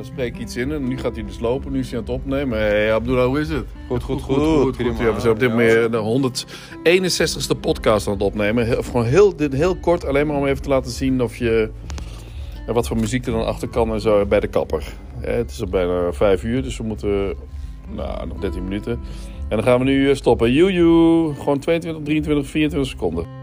dan spreek ik iets in en nu gaat hij dus lopen. Nu is hij aan het opnemen. Hé, hey, Abdullah, hoe is het? Goed, goed, goed. goed. goed. Ja, we zijn op dit moment eh, de 161ste podcast aan het opnemen. Heel, gewoon heel, dit, heel kort, alleen maar om even te laten zien of je... Eh, wat voor muziek er dan achter kan en zo bij de kapper. Eh, het is al bijna vijf uur, dus we moeten... Nou, nog 13 minuten. En dan gaan we nu stoppen. Joe, Gewoon 22, 23, 24 seconden.